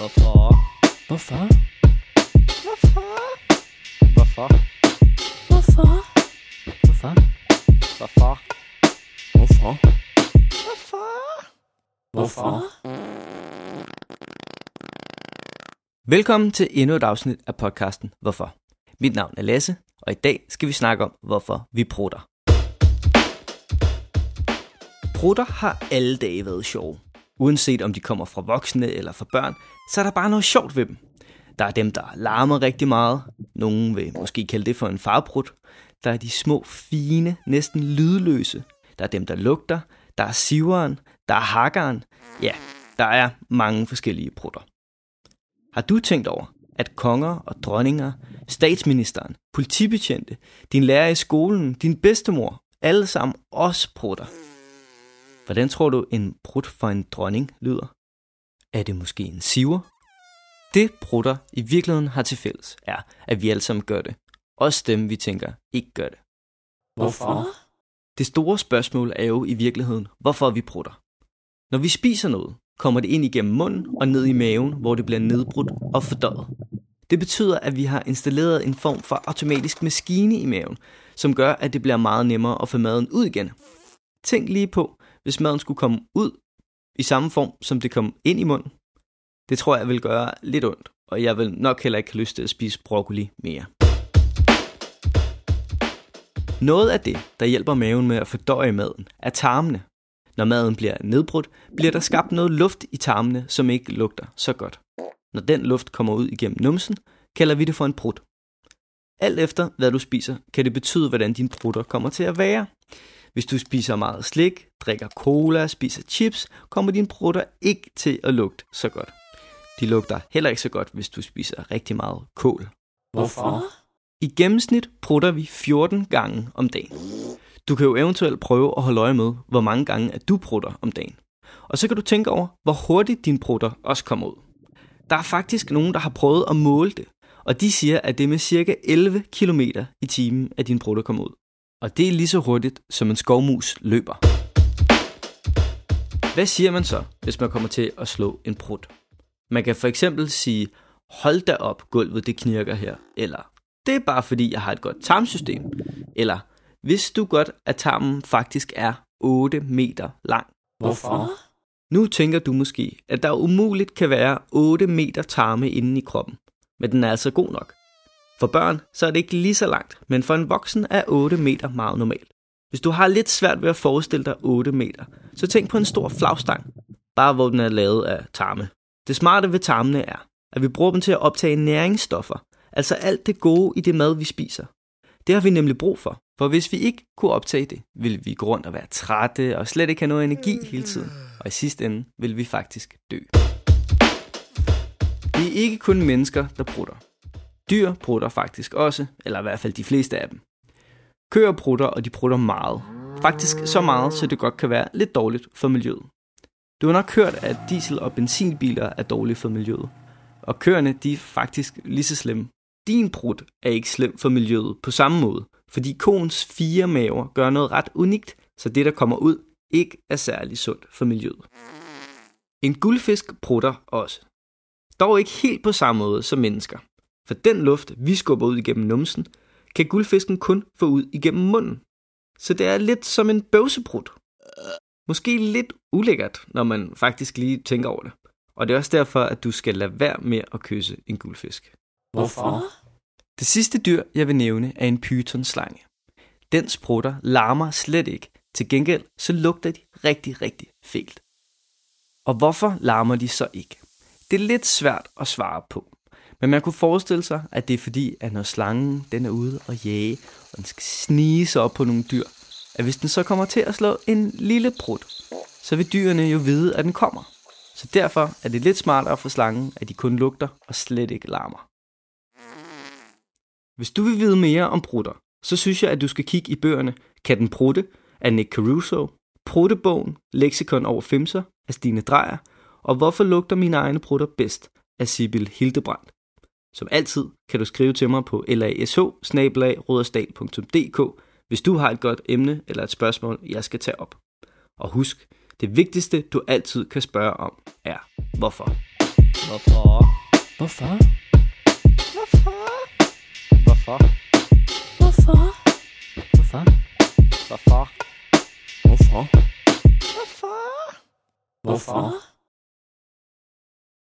Hvorfor? Hvorfor? Hvorfor? Hvorfor? Hvorfor? Hvorfor? Hvorfor? Hvorfor? Hvorfor? Hvorfor? Velkommen til endnu et afsnit af podcasten Hvorfor? Mit navn er Lasse, og i dag skal vi snakke om, hvorfor vi prutter. Prutter har alle dage været sjove. Uanset om de kommer fra voksne eller fra børn, så er der bare noget sjovt ved dem. Der er dem, der larmer rigtig meget. Nogen vil måske kalde det for en farbrut. Der er de små, fine, næsten lydløse. Der er dem, der lugter. Der er siveren. Der er hakkeren. Ja, der er mange forskellige prutter. Har du tænkt over, at konger og dronninger, statsministeren, politibetjente, din lærer i skolen, din bedstemor, alle sammen også prutter? Hvordan tror du en prut for en dronning lyder? Er det måske en siver? Det prutter i virkeligheden har til fælles, er, at vi alle sammen gør det. Også dem, vi tænker ikke gør det. Hvorfor? Det store spørgsmål er jo i virkeligheden, hvorfor vi prutter. Når vi spiser noget, kommer det ind igennem munden og ned i maven, hvor det bliver nedbrudt og fordøjet. Det betyder, at vi har installeret en form for automatisk maskine i maven, som gør, at det bliver meget nemmere at få maden ud igen. Tænk lige på, hvis maden skulle komme ud i samme form, som det kom ind i munden. Det tror jeg vil gøre lidt ondt, og jeg vil nok heller ikke have lyst til at spise broccoli mere. Noget af det, der hjælper maven med at fordøje maden, er tarmene. Når maden bliver nedbrudt, bliver der skabt noget luft i tarmene, som ikke lugter så godt. Når den luft kommer ud igennem numsen, kalder vi det for en prut. Alt efter hvad du spiser, kan det betyde, hvordan dine brutter kommer til at være. Hvis du spiser meget slik, drikker cola, spiser chips, kommer dine prutter ikke til at lugte så godt. De lugter heller ikke så godt, hvis du spiser rigtig meget kål. Hvorfor? I gennemsnit prutter vi 14 gange om dagen. Du kan jo eventuelt prøve at holde øje med, hvor mange gange at du prutter om dagen. Og så kan du tænke over, hvor hurtigt dine prutter også kommer ud. Der er faktisk nogen, der har prøvet at måle det, og de siger, at det er med cirka 11 km i timen, at dine prutter kommer ud. Og det er lige så hurtigt, som en skovmus løber. Hvad siger man så, hvis man kommer til at slå en prut? Man kan for eksempel sige, hold da op, gulvet det knirker her, eller det er bare fordi, jeg har et godt tarmsystem, eller hvis du godt, at tarmen faktisk er 8 meter lang. Hvorfor? Nu tænker du måske, at der umuligt kan være 8 meter tarme inde i kroppen, men den er altså god nok. For børn så er det ikke lige så langt, men for en voksen er 8 meter meget normalt. Hvis du har lidt svært ved at forestille dig 8 meter, så tænk på en stor flagstang, bare hvor den er lavet af tarme. Det smarte ved tarmene er, at vi bruger dem til at optage næringsstoffer, altså alt det gode i det mad, vi spiser. Det har vi nemlig brug for, for hvis vi ikke kunne optage det, ville vi gå rundt og være trætte og slet ikke have noget energi hele tiden. Og i sidste ende ville vi faktisk dø. Det er ikke kun mennesker, der prutter. Dyr prutter faktisk også, eller i hvert fald de fleste af dem. Køer prutter, og de prutter meget. Faktisk så meget, så det godt kan være lidt dårligt for miljøet. Du har nok hørt, at diesel- og benzinbiler er dårlige for miljøet. Og køerne, de er faktisk lige så slemme. Din prut er ikke slem for miljøet på samme måde, fordi koens fire maver gør noget ret unikt, så det, der kommer ud, ikke er særlig sundt for miljøet. En guldfisk prutter også. Dog ikke helt på samme måde som mennesker. For den luft, vi skubber ud igennem numsen, kan guldfisken kun få ud igennem munden. Så det er lidt som en bøvseprut. Måske lidt ulækkert, når man faktisk lige tænker over det. Og det er også derfor, at du skal lade være med at kysse en guldfisk. Hvorfor? Det sidste dyr, jeg vil nævne, er en pythonslange. Den sprutter larmer slet ikke. Til gengæld så lugter de rigtig, rigtig fælt. Og hvorfor larmer de så ikke? Det er lidt svært at svare på. Men man kunne forestille sig, at det er fordi, at når slangen den er ude og jage, og den skal snige sig op på nogle dyr, at hvis den så kommer til at slå en lille prut, så vil dyrene jo vide, at den kommer. Så derfor er det lidt smartere for slangen, at de kun lugter og slet ikke larmer. Hvis du vil vide mere om prutter, så synes jeg, at du skal kigge i bøgerne Kan den prutte af Nick Caruso, Pruttebogen, Lexikon over femser af Stine Drejer, og Hvorfor lugter mine egne prutter bedst af Sibyl Hildebrandt. Som altid kan du skrive til mig på lash hvis du har et godt emne eller et spørgsmål, jeg skal tage op. Og husk, det vigtigste du altid kan spørge om er, hvorfor? Hvorfor? Hvorfor? Hvorfor? Hvorfor? Hvorfor? Hvorfor? Hvorfor? Hvorfor? Hvorfor? Hvorfor?